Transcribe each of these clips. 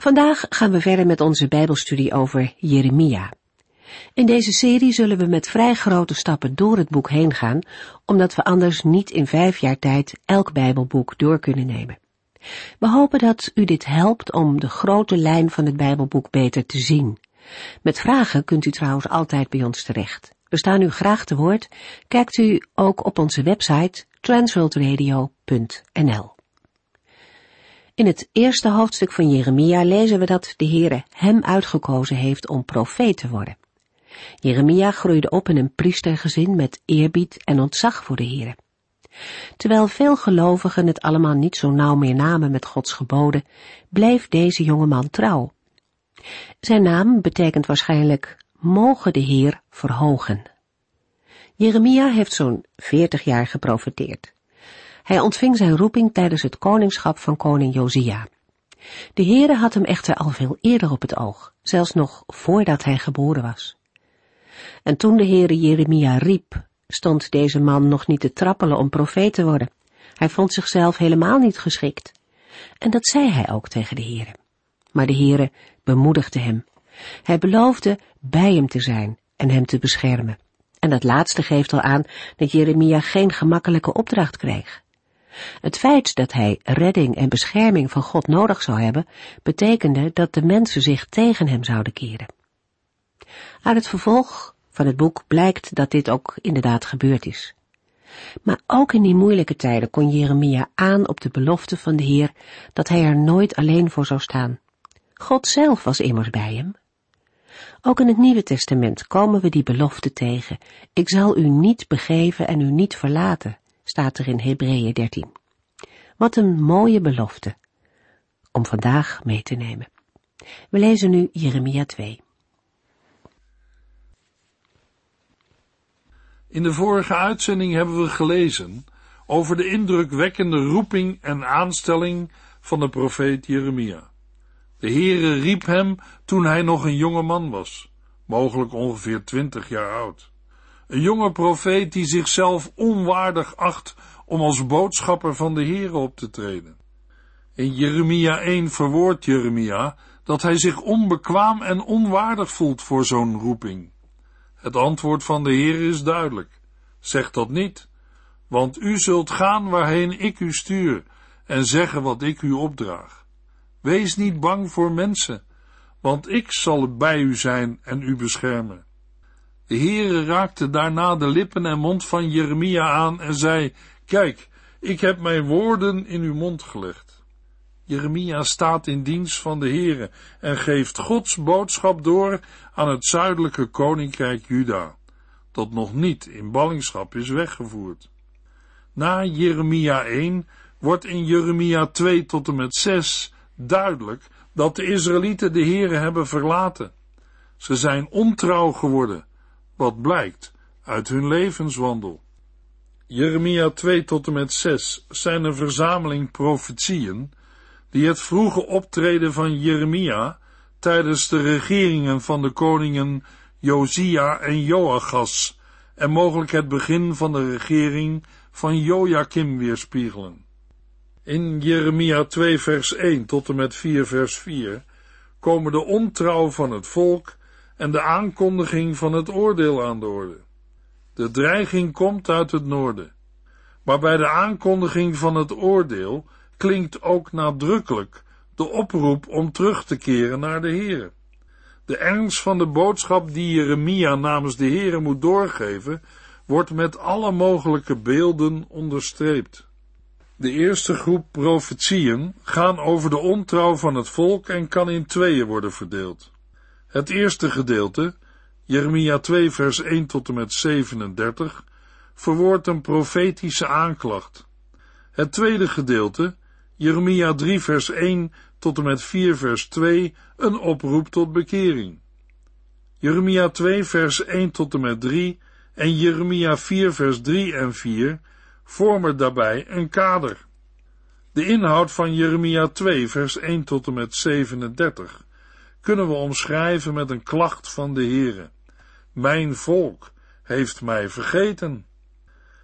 Vandaag gaan we verder met onze Bijbelstudie over Jeremia. In deze serie zullen we met vrij grote stappen door het boek heen gaan, omdat we anders niet in vijf jaar tijd elk Bijbelboek door kunnen nemen. We hopen dat u dit helpt om de grote lijn van het Bijbelboek beter te zien. Met vragen kunt u trouwens altijd bij ons terecht. We staan u graag te woord. Kijkt u ook op onze website transworldradio.nl. In het eerste hoofdstuk van Jeremia lezen we dat de Heere hem uitgekozen heeft om profeet te worden. Jeremia groeide op in een priestergezin met eerbied en ontzag voor de Heere. Terwijl veel gelovigen het allemaal niet zo nauw meer namen met Gods geboden, bleef deze jonge man trouw. Zijn naam betekent waarschijnlijk mogen de Heer verhogen. Jeremia heeft zo'n veertig jaar geprofeteerd. Hij ontving zijn roeping tijdens het koningschap van koning Josia. De Heere had hem echter al veel eerder op het oog, zelfs nog voordat hij geboren was. En toen de Heere Jeremia riep, stond deze man nog niet te trappelen om profeet te worden. Hij vond zichzelf helemaal niet geschikt. En dat zei hij ook tegen de Heere. Maar de Heere bemoedigde hem. Hij beloofde bij hem te zijn en hem te beschermen. En dat laatste geeft al aan dat Jeremia geen gemakkelijke opdracht kreeg. Het feit dat hij redding en bescherming van God nodig zou hebben, betekende dat de mensen zich tegen hem zouden keren. Uit het vervolg van het boek blijkt dat dit ook inderdaad gebeurd is. Maar ook in die moeilijke tijden kon Jeremia aan op de belofte van de Heer dat hij er nooit alleen voor zou staan. God zelf was immers bij hem. Ook in het Nieuwe Testament komen we die belofte tegen. Ik zal u niet begeven en u niet verlaten, staat er in Hebreeën 13. Wat een mooie belofte om vandaag mee te nemen. We lezen nu Jeremia 2. In de vorige uitzending hebben we gelezen over de indrukwekkende roeping en aanstelling van de profeet Jeremia. De Heere riep hem toen hij nog een jonge man was, mogelijk ongeveer twintig jaar oud. Een jonge profeet die zichzelf onwaardig acht om als boodschapper van de Heere op te treden. In Jeremia 1 verwoordt Jeremia dat hij zich onbekwaam en onwaardig voelt voor zo'n roeping. Het antwoord van de Heer is duidelijk. Zeg dat niet, want u zult gaan waarheen ik u stuur en zeggen wat ik u opdraag. Wees niet bang voor mensen, want ik zal bij u zijn en u beschermen. De Heere raakte daarna de lippen en mond van Jeremia aan en zei, Kijk, ik heb mijn woorden in uw mond gelegd. Jeremia staat in dienst van de Heere en geeft Gods boodschap door aan het zuidelijke koninkrijk Juda, dat nog niet in ballingschap is weggevoerd. Na Jeremia 1 wordt in Jeremia 2 tot en met 6 duidelijk dat de Israëlieten de Heere hebben verlaten. Ze zijn ontrouw geworden, wat blijkt uit hun levenswandel. Jeremia 2 tot en met 6 zijn een verzameling profetieën die het vroege optreden van Jeremia tijdens de regeringen van de koningen Josia en Joachas en mogelijk het begin van de regering van Joachim weerspiegelen. In Jeremia 2 vers 1 tot en met 4 vers 4 komen de ontrouw van het volk en de aankondiging van het oordeel aan de orde. De dreiging komt uit het noorden. Maar bij de aankondiging van het oordeel klinkt ook nadrukkelijk de oproep om terug te keren naar de Heer. De ernst van de boodschap die Jeremia namens de Heere moet doorgeven, wordt met alle mogelijke beelden onderstreept. De eerste groep profetieën gaan over de ontrouw van het volk en kan in tweeën worden verdeeld. Het eerste gedeelte, Jeremia 2 vers 1 tot en met 37, verwoordt een profetische aanklacht. Het tweede gedeelte, Jeremia 3 vers 1 tot en met 4 vers 2, een oproep tot bekering. Jeremia 2 vers 1 tot en met 3 en Jeremia 4 vers 3 en 4 vormen daarbij een kader. De inhoud van Jeremia 2 vers 1 tot en met 37 kunnen we omschrijven met een klacht van de Heere. Mijn volk heeft mij vergeten.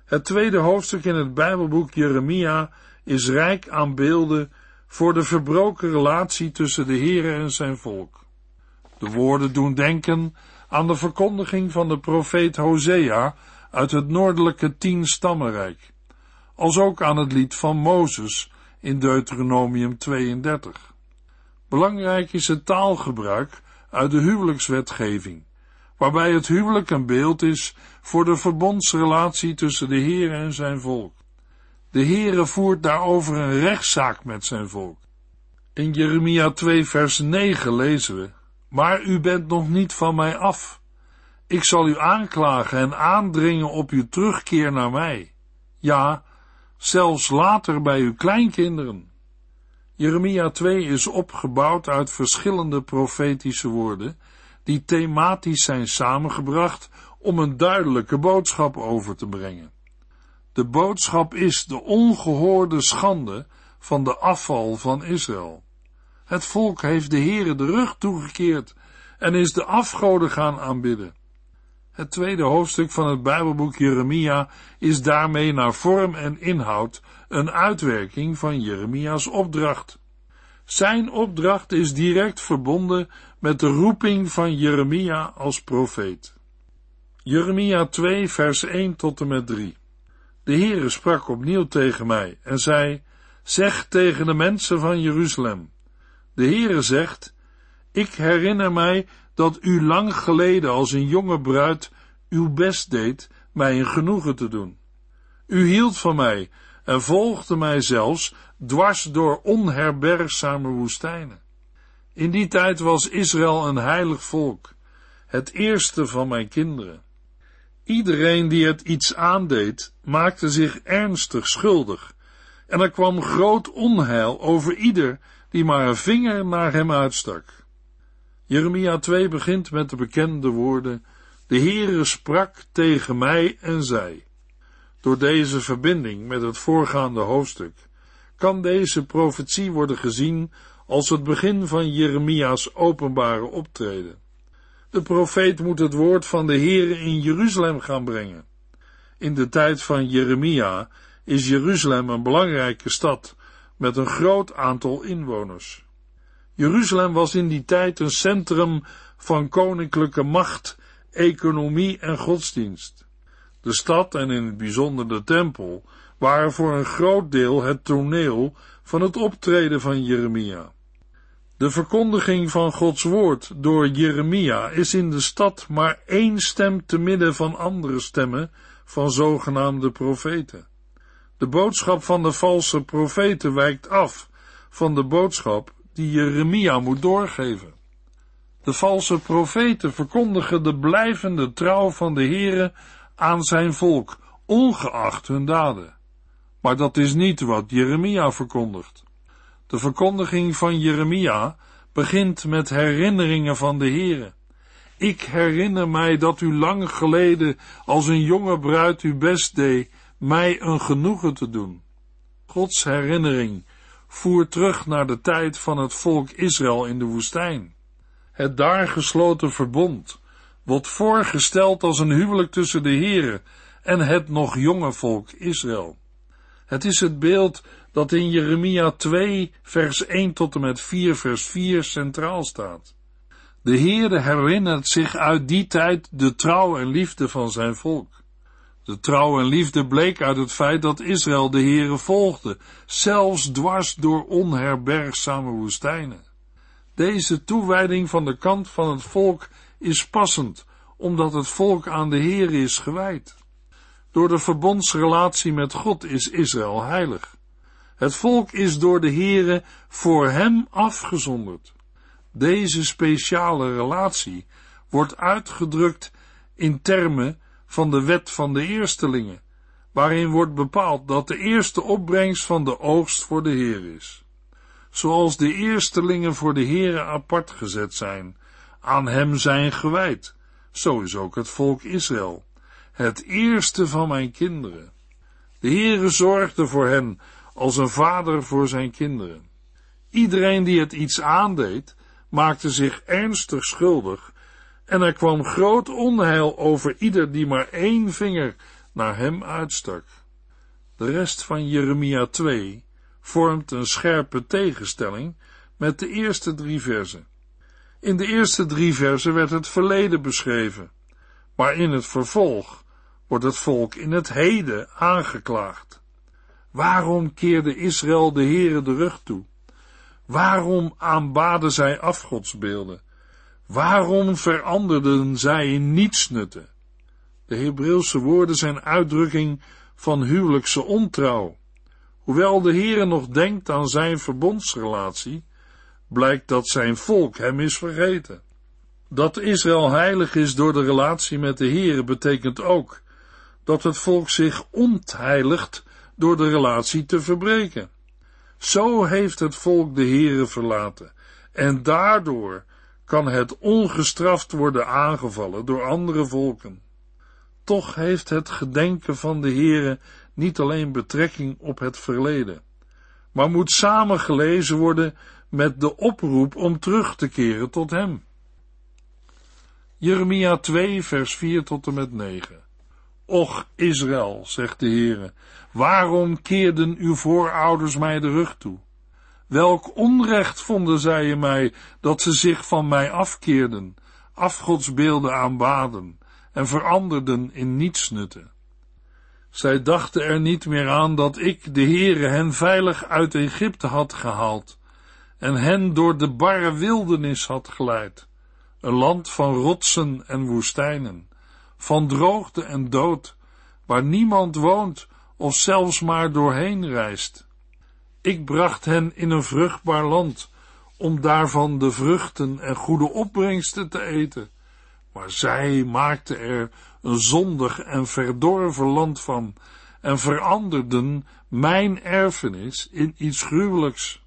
Het tweede hoofdstuk in het Bijbelboek Jeremia is rijk aan beelden voor de verbroken relatie tussen de Heere en zijn volk. De woorden doen denken aan de verkondiging van de profeet Hosea uit het noordelijke tien stammenrijk, als ook aan het lied van Mozes in Deuteronomium 32. Belangrijk is het taalgebruik uit de huwelijkswetgeving, waarbij het huwelijk een beeld is voor de verbondsrelatie tussen de Heer en zijn volk. De Heere voert daarover een rechtszaak met zijn volk. In Jeremia 2 vers 9 lezen we, maar u bent nog niet van mij af. Ik zal u aanklagen en aandringen op uw terugkeer naar mij. Ja, zelfs later bij uw kleinkinderen. Jeremia 2 is opgebouwd uit verschillende profetische woorden, die thematisch zijn samengebracht om een duidelijke boodschap over te brengen. De boodschap is de ongehoorde schande van de afval van Israël. Het volk heeft de Heere de rug toegekeerd en is de afgoden gaan aanbidden. Het tweede hoofdstuk van het Bijbelboek Jeremia is daarmee naar vorm en inhoud een uitwerking van Jeremia's opdracht. Zijn opdracht is direct verbonden met de roeping van Jeremia als profeet. Jeremia 2 vers 1 tot en met 3 De Heere sprak opnieuw tegen mij en zei, zeg tegen de mensen van Jeruzalem, de Heere zegt, ik herinner mij dat u lang geleden als een jonge bruid uw best deed mij een genoegen te doen. U hield van mij en volgde mij zelfs dwars door onherbergzame woestijnen. In die tijd was Israël een heilig volk, het eerste van mijn kinderen. Iedereen die het iets aandeed, maakte zich ernstig schuldig, en er kwam groot onheil over ieder die maar een vinger naar hem uitstak. Jeremia 2 begint met de bekende woorden, de Heere sprak tegen mij en zei. Door deze verbinding met het voorgaande hoofdstuk kan deze profetie worden gezien als het begin van Jeremia's openbare optreden. De profeet moet het woord van de Heere in Jeruzalem gaan brengen. In de tijd van Jeremia is Jeruzalem een belangrijke stad met een groot aantal inwoners. Jeruzalem was in die tijd een centrum van koninklijke macht, economie en godsdienst. De stad en in het bijzonder de tempel waren voor een groot deel het toneel van het optreden van Jeremia. De verkondiging van Gods woord door Jeremia is in de stad maar één stem te midden van andere stemmen van zogenaamde profeten. De boodschap van de valse profeten wijkt af van de boodschap die Jeremia moet doorgeven. De valse profeten verkondigen de blijvende trouw van de Heere aan zijn volk, ongeacht hun daden. Maar dat is niet wat Jeremia verkondigt. De verkondiging van Jeremia begint met herinneringen van de Heere. Ik herinner mij dat u lang geleden als een jonge bruid uw best deed mij een genoegen te doen. Gods herinnering voert terug naar de tijd van het volk Israël in de woestijn. Het daar gesloten verbond wordt voorgesteld als een huwelijk tussen de Heere en het nog jonge volk Israël. Het is het beeld dat in Jeremia 2 vers 1 tot en met 4 vers 4 centraal staat. De Heere herinnert zich uit die tijd de trouw en liefde van zijn volk. De trouw en liefde bleek uit het feit dat Israël de Heere volgde, zelfs dwars door onherbergzame woestijnen. Deze toewijding van de kant van het volk is passend, omdat het volk aan de Heere is gewijd. Door de verbondsrelatie met God is Israël heilig. Het volk is door de Heere voor hem afgezonderd. Deze speciale relatie wordt uitgedrukt in termen van de wet van de eerstelingen, waarin wordt bepaald dat de eerste opbrengst van de oogst voor de Heer is. Zoals de eerstelingen voor de Heere apart gezet zijn, aan hem zijn gewijd. Zo is ook het volk Israël, het eerste van mijn kinderen. De Heere zorgde voor hen als een vader voor zijn kinderen. Iedereen die het iets aandeed, maakte zich ernstig schuldig en er kwam groot onheil over ieder die maar één vinger naar hem uitstak. De rest van Jeremia 2 vormt een scherpe tegenstelling met de eerste drie versen. In de eerste drie versen werd het verleden beschreven, maar in het vervolg wordt het volk in het heden aangeklaagd. Waarom keerde Israël de Heere de rug toe? Waarom aanbaden zij afgodsbeelden? Waarom veranderden zij in nietsnutten? De Hebreeuwse woorden zijn uitdrukking van huwelijkse ontrouw. Hoewel de Heere nog denkt aan zijn verbondsrelatie, blijkt dat zijn volk hem is vergeten. Dat Israël heilig is door de relatie met de Heere betekent ook dat het volk zich ontheiligt door de relatie te verbreken. Zo heeft het volk de Heere verlaten en daardoor kan het ongestraft worden aangevallen door andere volken. Toch heeft het gedenken van de Heere niet alleen betrekking op het verleden, maar moet samen gelezen worden met de oproep om terug te keren tot Hem. Jeremia 2, vers 4 tot en met 9. Och Israël, zegt de Heere, waarom keerden uw voorouders mij de rug toe? Welk onrecht vonden zij in mij dat ze zich van mij afkeerden, afgodsbeelden aanbaden en veranderden in nietsnutten? Zij dachten er niet meer aan dat ik, de Heere, hen veilig uit Egypte had gehaald en hen door de barre wildernis had geleid, een land van rotsen en woestijnen, van droogte en dood, waar niemand woont of zelfs maar doorheen reist. Ik bracht hen in een vruchtbaar land, om daarvan de vruchten en goede opbrengsten te eten. Maar zij maakten er een zondig en verdorven land van en veranderden mijn erfenis in iets gruwelijks.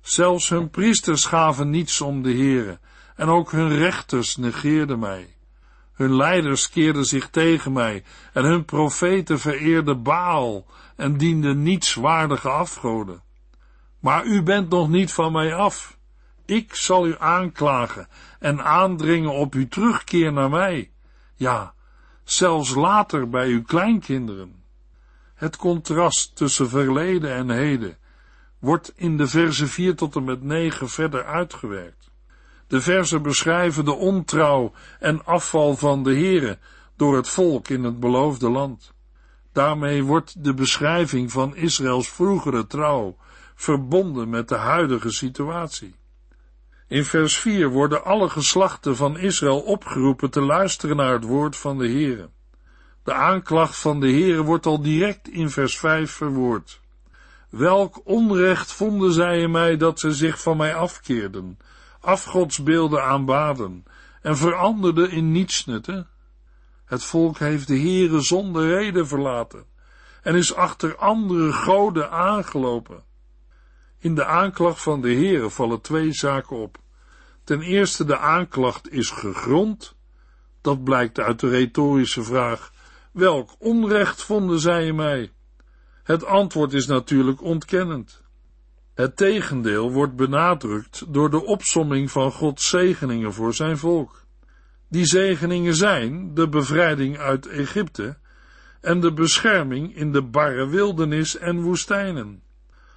Zelfs hun priesters gaven niets om de Heere, en ook hun rechters negeerden mij. Hun leiders keerden zich tegen mij, en hun profeten vereerden Baal en dienden nietswaardige afgoden. Maar u bent nog niet van mij af. Ik zal u aanklagen en aandringen op uw terugkeer naar mij. Ja, zelfs later bij uw kleinkinderen. Het contrast tussen verleden en heden wordt in de verse 4 tot en met 9 verder uitgewerkt. De versen beschrijven de ontrouw en afval van de Here door het volk in het beloofde land. Daarmee wordt de beschrijving van Israëls vroegere trouw verbonden met de huidige situatie. In vers 4 worden alle geslachten van Israël opgeroepen te luisteren naar het woord van de Heere. De aanklacht van de Heere wordt al direct in vers 5 verwoord. Welk onrecht vonden zij in mij dat ze zich van mij afkeerden, afgodsbeelden aanbaden en veranderden in nietsnutten? Het volk heeft de Heere zonder reden verlaten en is achter andere goden aangelopen. In de aanklacht van de Heere vallen twee zaken op. Ten eerste de aanklacht is gegrond. Dat blijkt uit de retorische vraag: welk onrecht vonden zij in mij? Het antwoord is natuurlijk ontkennend. Het tegendeel wordt benadrukt door de opsomming van Gods zegeningen voor zijn volk. Die zegeningen zijn de bevrijding uit Egypte en de bescherming in de barre wildernis en woestijnen,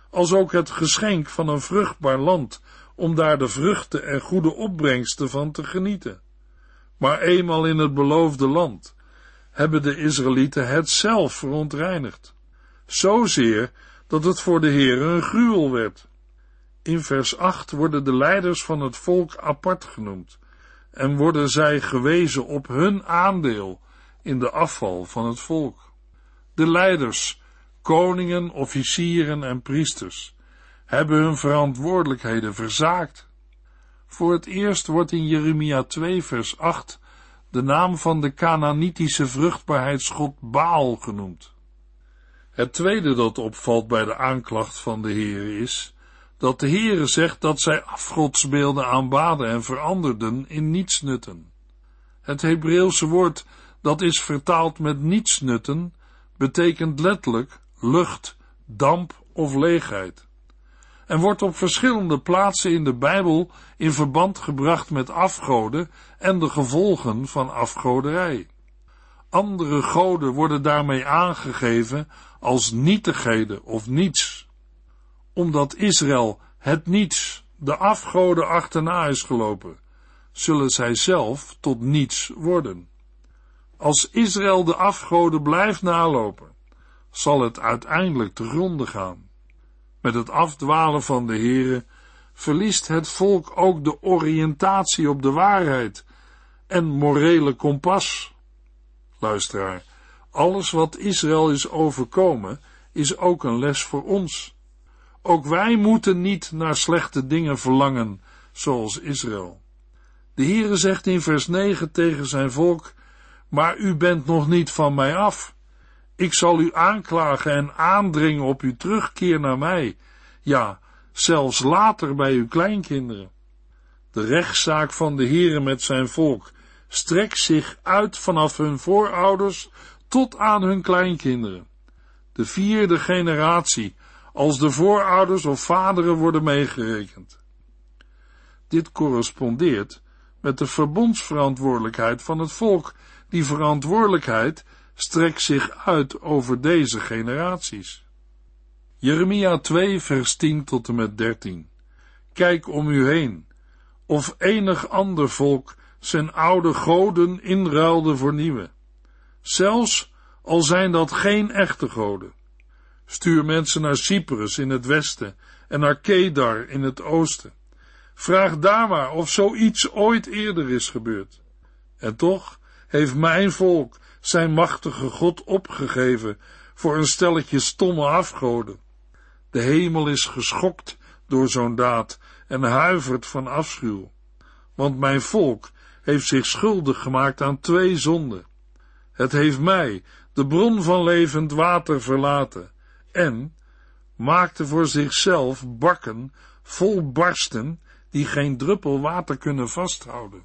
als ook het geschenk van een vruchtbaar land om daar de vruchten en goede opbrengsten van te genieten. Maar eenmaal in het beloofde land hebben de Israëlieten het zelf verontreinigd zozeer dat het voor de Heer een gruwel werd. In vers 8 worden de leiders van het volk apart genoemd en worden zij gewezen op hun aandeel in de afval van het volk. De leiders, koningen, officieren en priesters hebben hun verantwoordelijkheden verzaakt. Voor het eerst wordt in Jeremia 2 vers 8 de naam van de Canaanitische vruchtbaarheidsgod Baal genoemd. Het tweede dat opvalt bij de aanklacht van de Heer is dat de Heere zegt dat zij afgodsbeelden aanbaden en veranderden in nietsnutten. Het Hebreeuwse woord dat is vertaald met nietsnutten, betekent letterlijk lucht, damp of leegheid. En wordt op verschillende plaatsen in de Bijbel in verband gebracht met afgoden en de gevolgen van afgoderij. Andere goden worden daarmee aangegeven als nietigheden of niets. Omdat Israël het niets, de afgoden achterna is gelopen, zullen zij zelf tot niets worden. Als Israël de afgoden blijft nalopen, zal het uiteindelijk te gronde gaan. Met het afdwalen van de Here verliest het volk ook de oriëntatie op de waarheid en morele kompas. Luisteraar, alles wat Israël is overkomen, is ook een les voor ons. Ook wij moeten niet naar slechte dingen verlangen, zoals Israël. De Heere zegt in vers 9 tegen zijn volk, maar u bent nog niet van mij af. Ik zal u aanklagen en aandringen op uw terugkeer naar mij. Ja, zelfs later bij uw kleinkinderen. De rechtszaak van de Heere met zijn volk strekt zich uit vanaf hun voorouders tot aan hun kleinkinderen. De vierde generatie, als de voorouders of vaderen worden meegerekend. Dit correspondeert met de verbondsverantwoordelijkheid van het volk. Die verantwoordelijkheid strekt zich uit over deze generaties. Jeremia 2, vers 10 tot en met 13. Kijk om u heen, of enig ander volk zijn oude goden inruilde voor nieuwe. Zelfs al zijn dat geen echte goden. Stuur mensen naar Cyprus in het westen en naar Kedar in het oosten. Vraag daar maar of zoiets ooit eerder is gebeurd. En toch heeft mijn volk zijn machtige God opgegeven voor een stelletje stomme afgoden. De hemel is geschokt door zo'n daad en huivert van afschuw. Want mijn volk heeft zich schuldig gemaakt aan twee zonden. Het heeft mij, de bron van levend water, verlaten en maakte voor zichzelf bakken vol barsten die geen druppel water kunnen vasthouden.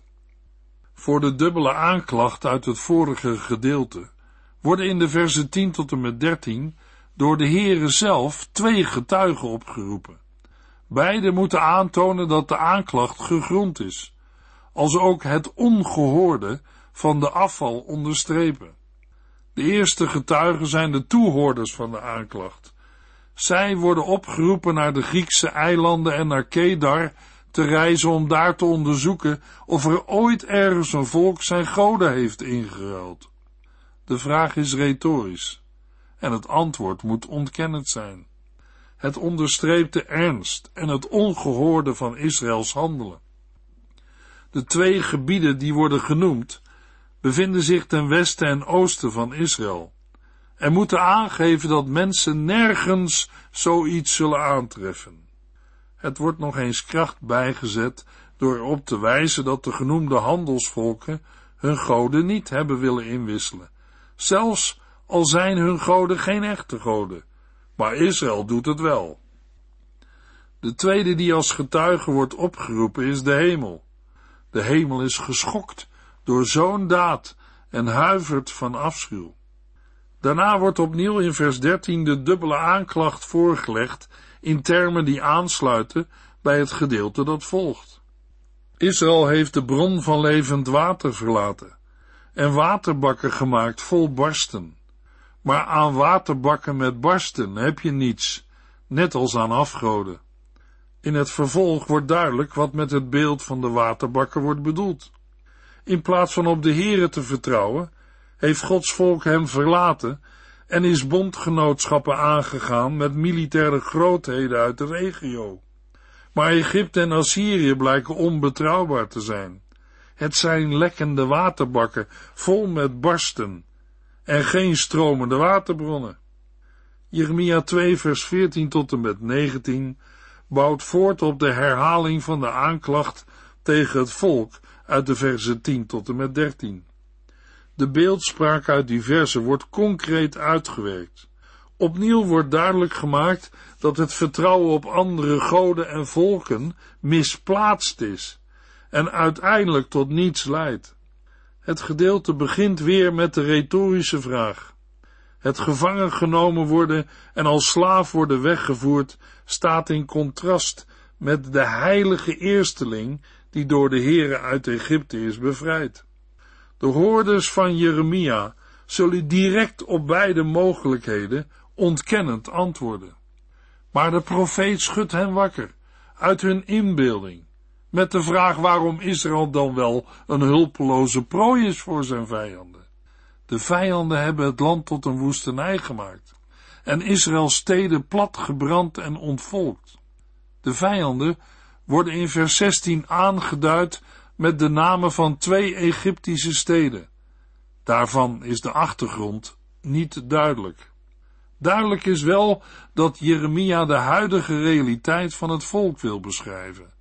Voor de dubbele aanklacht uit het vorige gedeelte worden in de versen 10 tot en met 13 door de Heere zelf twee getuigen opgeroepen. Beide moeten aantonen dat de aanklacht gegrond is, als ook het ongehoorde van de afval onderstrepen. De eerste getuigen zijn de toehoorders van de aanklacht. Zij worden opgeroepen naar de Griekse eilanden en naar Kedar te reizen om daar te onderzoeken of er ooit ergens een volk zijn goden heeft ingeruild. De vraag is retorisch en het antwoord moet ontkennend zijn. Het onderstreept de ernst en het ongehoorde van Israëls handelen. De twee gebieden die worden genoemd bevinden zich ten westen en oosten van Israël en moeten aangeven dat mensen nergens zoiets zullen aantreffen. Het wordt nog eens kracht bijgezet door erop te wijzen dat de genoemde handelsvolken hun goden niet hebben willen inwisselen, zelfs al zijn hun goden geen echte goden, maar Israël doet het wel. De tweede die als getuige wordt opgeroepen is de hemel. De hemel is geschokt door zo'n daad en huivert van afschuw. Daarna wordt opnieuw in vers 13 de dubbele aanklacht voorgelegd in termen die aansluiten bij het gedeelte dat volgt. Israël heeft de bron van levend water verlaten en waterbakken gemaakt vol barsten. Maar aan waterbakken met barsten heb je niets, net als aan afgoden. In het vervolg wordt duidelijk wat met het beeld van de waterbakken wordt bedoeld. In plaats van op de Here te vertrouwen, heeft Gods volk hem verlaten en is bondgenootschappen aangegaan met militaire grootheden uit de regio. Maar Egypte en Assyrië blijken onbetrouwbaar te zijn. Het zijn lekkende waterbakken vol met barsten en geen stromende waterbronnen. Jeremia 2 vers 14 tot en met 19 bouwt voort op de herhaling van de aanklacht tegen het volk uit de versen 10 tot en met 13. De beeldspraak uit die versen wordt concreet uitgewerkt. Opnieuw wordt duidelijk gemaakt dat het vertrouwen op andere goden en volken misplaatst is en uiteindelijk tot niets leidt. Het gedeelte begint weer met de retorische vraag. Het gevangen genomen worden en als slaaf worden weggevoerd staat in contrast met de heilige eersteling die door de Heere uit Egypte is bevrijd. De hoorders van Jeremia zullen direct op beide mogelijkheden ontkennend antwoorden. Maar de profeet schudt hen wakker uit hun inbeelding met de vraag waarom Israël dan wel een hulpeloze prooi is voor zijn vijanden. De vijanden hebben het land tot een woestenij gemaakt en Israëls steden plat gebrand en ontvolkt. De vijanden worden in vers 16 aangeduid met de namen van twee Egyptische steden. Daarvan is de achtergrond niet duidelijk. Duidelijk is wel dat Jeremia de huidige realiteit van het volk wil beschrijven,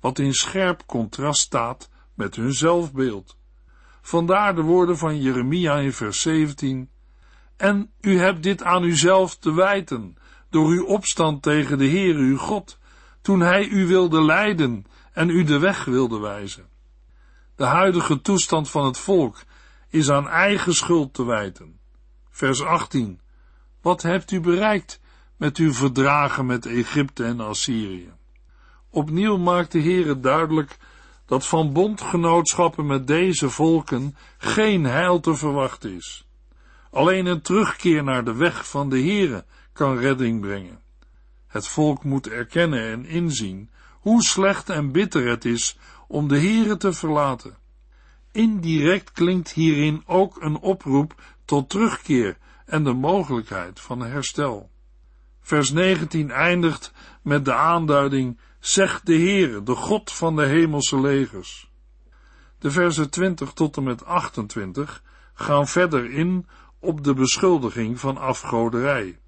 wat in scherp contrast staat met hun zelfbeeld. Vandaar de woorden van Jeremia in vers 17. En u hebt dit aan uzelf te wijten, door uw opstand tegen de Heer uw God, toen hij u wilde leiden en u de weg wilde wijzen. De huidige toestand van het volk is aan eigen schuld te wijten. Vers 18. Wat hebt u bereikt met uw verdragen met Egypte en Assyrië? Opnieuw maakt de Heere duidelijk dat van bondgenootschappen met deze volken geen heil te verwachten is. Alleen een terugkeer naar de weg van de Heere kan redding brengen. Het volk moet erkennen en inzien hoe slecht en bitter het is om de Heere te verlaten. Indirect klinkt hierin ook een oproep tot terugkeer en de mogelijkheid van herstel. Vers 19 eindigt met de aanduiding, zegt de Heere, de God van de hemelse legers. De versen 20 tot en met 28 gaan verder in op de beschuldiging van afgoderij.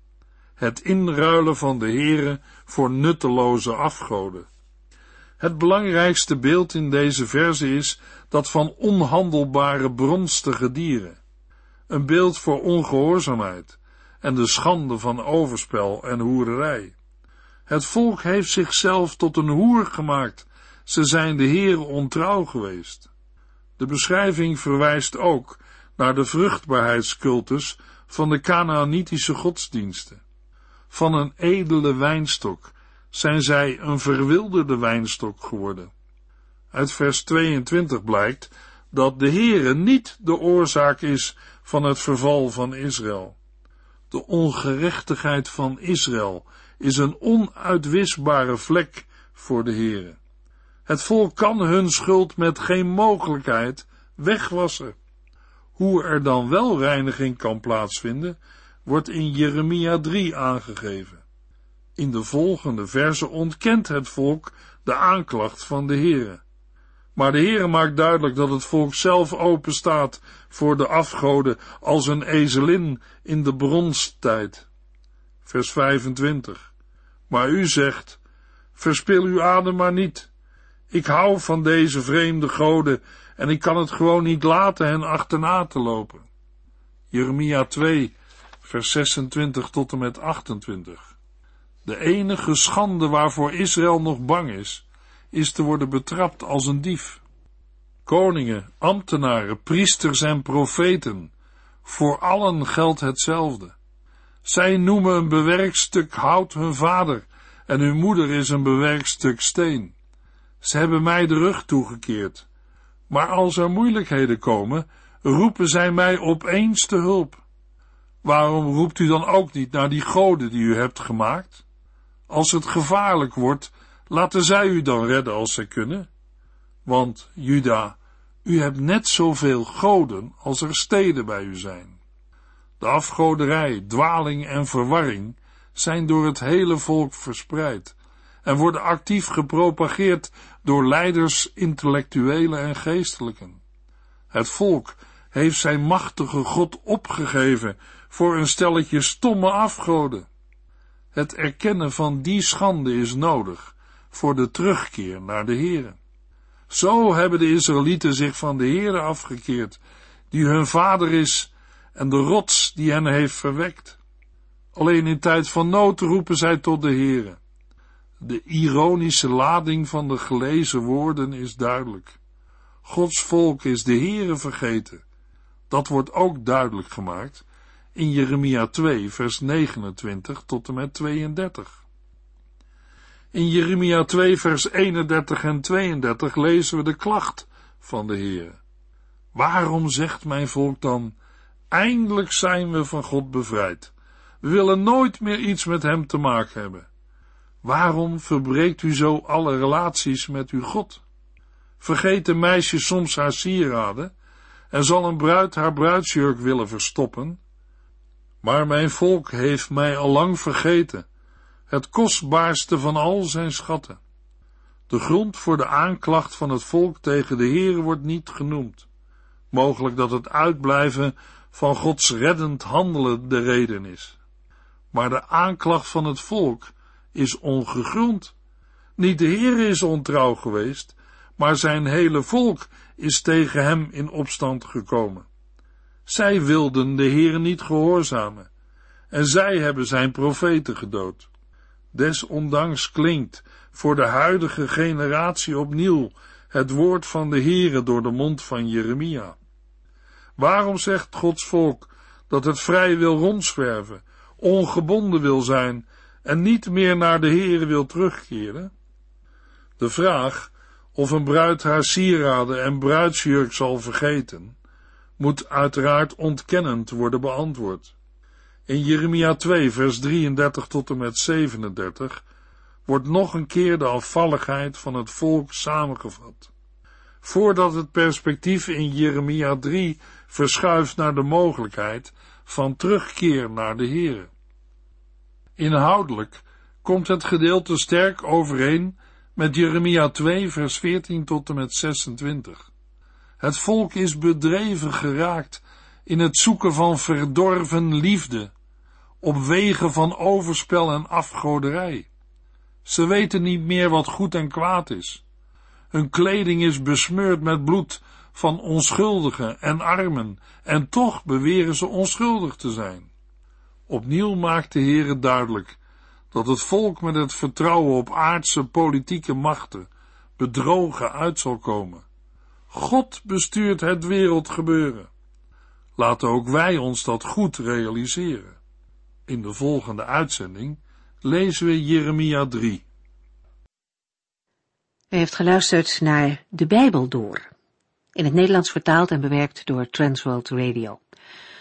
Het inruilen van de Heere voor nutteloze afgoden. Het belangrijkste beeld in deze verse is dat van onhandelbare bronstige dieren. Een beeld voor ongehoorzaamheid en de schande van overspel en hoererij. Het volk heeft zichzelf tot een hoer gemaakt. Ze zijn de Heere ontrouw geweest. De beschrijving verwijst ook naar de vruchtbaarheidscultus van de Canaanitische godsdiensten. Van een edele wijnstok zijn zij een verwilderde wijnstok geworden. Uit vers 22 blijkt dat de Heere niet de oorzaak is van het verval van Israël. De ongerechtigheid van Israël is een onuitwisbare vlek voor de Heere. Het volk kan hun schuld met geen mogelijkheid wegwassen. Hoe er dan wel reiniging kan plaatsvinden, wordt in Jeremia 3 aangegeven. In de volgende verse ontkent het volk de aanklacht van de Heere. Maar de Heere maakt duidelijk dat het volk zelf open staat voor de afgoden als een ezelin in de bronstijd. Vers 25. Maar u zegt, verspil uw adem maar niet. Ik hou van deze vreemde goden en ik kan het gewoon niet laten hen achterna te lopen. Jeremia 2, vers 26 tot en met 28. De enige schande waarvoor Israël nog bang is, is te worden betrapt als een dief. Koningen, ambtenaren, priesters en profeten, voor allen geldt hetzelfde. Zij noemen een bewerkt stuk hout hun vader en hun moeder is een bewerkt stuk steen. Ze hebben mij de rug toegekeerd. Maar als er moeilijkheden komen, roepen zij mij opeens te hulp. Waarom roept u dan ook niet naar die goden die u hebt gemaakt? Als het gevaarlijk wordt, laten zij u dan redden als zij kunnen. Want, Juda, u hebt net zoveel goden als er steden bij u zijn. De afgoderij, dwaling en verwarring zijn door het hele volk verspreid en worden actief gepropageerd door leiders, intellectuelen en geestelijken. Het volk heeft zijn machtige God opgegeven voor een stelletje stomme afgoden. Het erkennen van die schande is nodig voor de terugkeer naar de Heere. Zo hebben de Israëlieten zich van de Heere afgekeerd, die hun vader is en de rots die hen heeft verwekt. Alleen in tijd van nood roepen zij tot de Heere. De ironische lading van de gelezen woorden is duidelijk. Gods volk is de Heere vergeten. Dat wordt ook duidelijk gemaakt in Jeremia 2, vers 29 tot en met 32. In Jeremia 2, vers 31 en 32 lezen we de klacht van de Heer. Waarom zegt mijn volk dan, eindelijk zijn we van God bevrijd. We willen nooit meer iets met hem te maken hebben. Waarom verbreekt u zo alle relaties met uw God? Vergeet een meisje soms haar sieraden en zal een bruid haar bruidsjurk willen verstoppen? Maar mijn volk heeft mij al lang vergeten, het kostbaarste van al zijn schatten. De grond voor de aanklacht van het volk tegen de Heer wordt niet genoemd. Mogelijk dat het uitblijven van Gods reddend handelen de reden is. Maar de aanklacht van het volk is ongegrond. Niet de Heer is ontrouw geweest, maar zijn hele volk is tegen hem in opstand gekomen. Zij wilden de Heer niet gehoorzamen, en zij hebben zijn profeten gedood. Desondanks klinkt voor de huidige generatie opnieuw het woord van de Heere door de mond van Jeremia. Waarom zegt Gods volk dat het vrij wil rondzwerven, ongebonden wil zijn en niet meer naar de Heere wil terugkeren? De vraag of een bruid haar sieraden en bruidsjurk zal vergeten, moet uiteraard ontkennend worden beantwoord. In Jeremia 2, vers 33 tot en met 37 wordt nog een keer de afvalligheid van het volk samengevat. Voordat het perspectief in Jeremia 3 verschuift naar de mogelijkheid van terugkeer naar de Here. Inhoudelijk komt het gedeelte sterk overeen met Jeremia 2, vers 14 tot en met 26. Het volk is bedreven geraakt in het zoeken van verdorven liefde, op wegen van overspel en afgoderij. Ze weten niet meer wat goed en kwaad is. Hun kleding is besmeurd met bloed van onschuldigen en armen, en toch beweren ze onschuldig te zijn. Opnieuw maakt de Heere duidelijk dat het volk met het vertrouwen op aardse politieke machten bedrogen uit zal komen. God bestuurt het wereldgebeuren. Laten ook wij ons dat goed realiseren. In de volgende uitzending lezen we Jeremia 3. U heeft geluisterd naar De Bijbel Door. In het Nederlands vertaald en bewerkt door Transworld Radio.